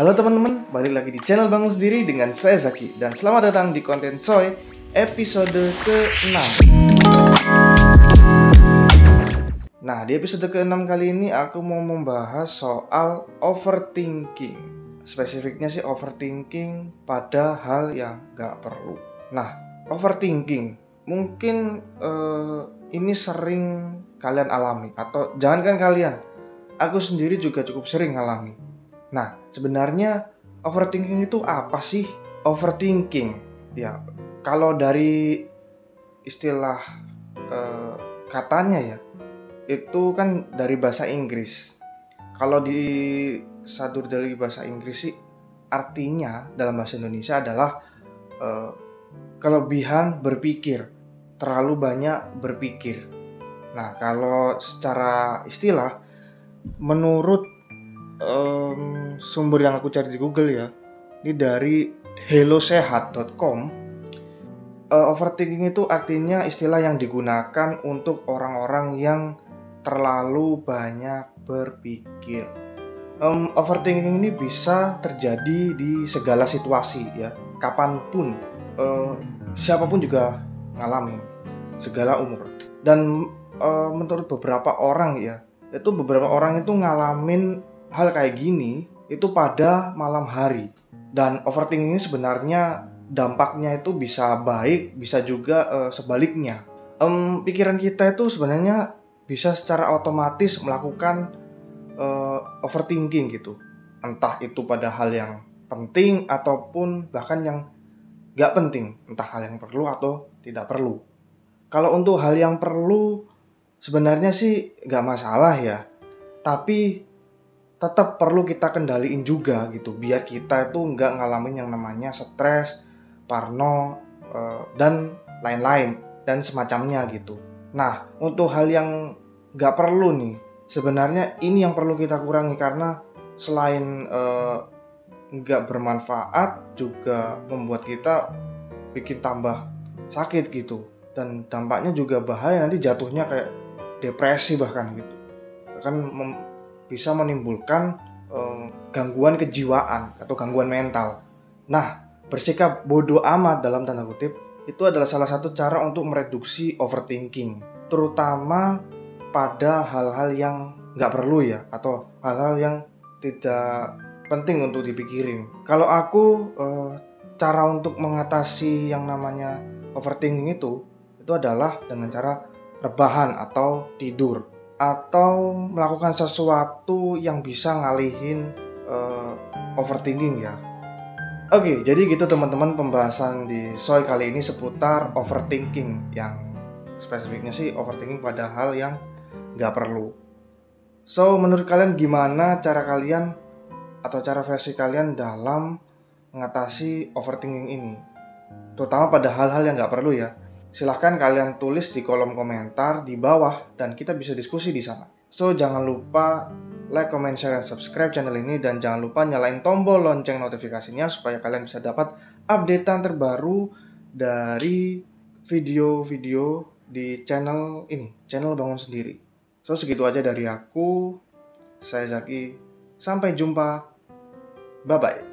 Halo teman-teman, balik lagi di channel Bangun Sendiri dengan saya Zaki. Dan selamat datang di konten Soy episode ke-6 Nah, di episode ke-6 kali ini aku mau membahas soal overthinking. Spesifiknya sih overthinking pada hal yang gak perlu. Nah, overthinking Mungkin uh, ini sering kalian alami Atau jangankan kalian Aku sendiri juga cukup sering alami Nah, sebenarnya overthinking itu apa sih? Overthinking, ya, kalau dari istilah uh, katanya ya, itu kan dari bahasa Inggris. Kalau di sadur dari bahasa Inggris sih, artinya dalam bahasa Indonesia adalah uh, kelebihan berpikir, terlalu banyak berpikir. Nah, kalau secara istilah, menurut um, sumber yang aku cari di Google ya. Ini dari hellosehat.com uh, overthinking itu artinya istilah yang digunakan untuk orang-orang yang terlalu banyak berpikir. Um, overthinking ini bisa terjadi di segala situasi ya kapan pun. Uh, siapa pun juga ngalamin segala umur. Dan uh, menurut beberapa orang ya itu beberapa orang itu ngalamin hal kayak gini itu pada malam hari. Dan overthinking ini sebenarnya dampaknya itu bisa baik bisa juga uh, sebaliknya. Um, pikiran kita itu sebenarnya bisa secara otomatis melakukan uh, overthinking gitu. Entah itu pada hal yang penting ataupun bahkan yang gak penting. Entah hal yang perlu atau tidak perlu. Kalau untuk hal yang perlu sebenarnya sih gak masalah ya. Tapi tetap perlu kita kendaliin juga gitu biar kita itu nggak ngalamin yang namanya stres, parno uh, dan lain-lain dan semacamnya gitu. Nah untuk hal yang nggak perlu nih sebenarnya ini yang perlu kita kurangi karena selain uh, nggak bermanfaat juga membuat kita bikin tambah sakit gitu dan dampaknya juga bahaya nanti jatuhnya kayak depresi bahkan gitu kan bisa menimbulkan uh, gangguan kejiwaan atau gangguan mental. Nah, bersikap bodoh amat dalam tanda kutip itu adalah salah satu cara untuk mereduksi overthinking, terutama pada hal-hal yang nggak perlu ya atau hal-hal yang tidak penting untuk dipikirin. Kalau aku uh, cara untuk mengatasi yang namanya overthinking itu itu adalah dengan cara rebahan atau tidur atau melakukan sesuatu yang bisa ngalihin uh, overthinking ya. Oke, jadi gitu teman-teman pembahasan di Soy kali ini seputar overthinking yang spesifiknya sih overthinking pada hal yang nggak perlu. So, menurut kalian gimana cara kalian atau cara versi kalian dalam mengatasi overthinking ini? Terutama pada hal-hal yang nggak perlu ya Silahkan kalian tulis di kolom komentar di bawah dan kita bisa diskusi di sana. So, jangan lupa like, comment, share, dan subscribe channel ini dan jangan lupa nyalain tombol lonceng notifikasinya supaya kalian bisa dapat updatean terbaru dari video-video di channel ini, channel Bangun Sendiri. So, segitu aja dari aku. Saya Zaki. Sampai jumpa. Bye-bye.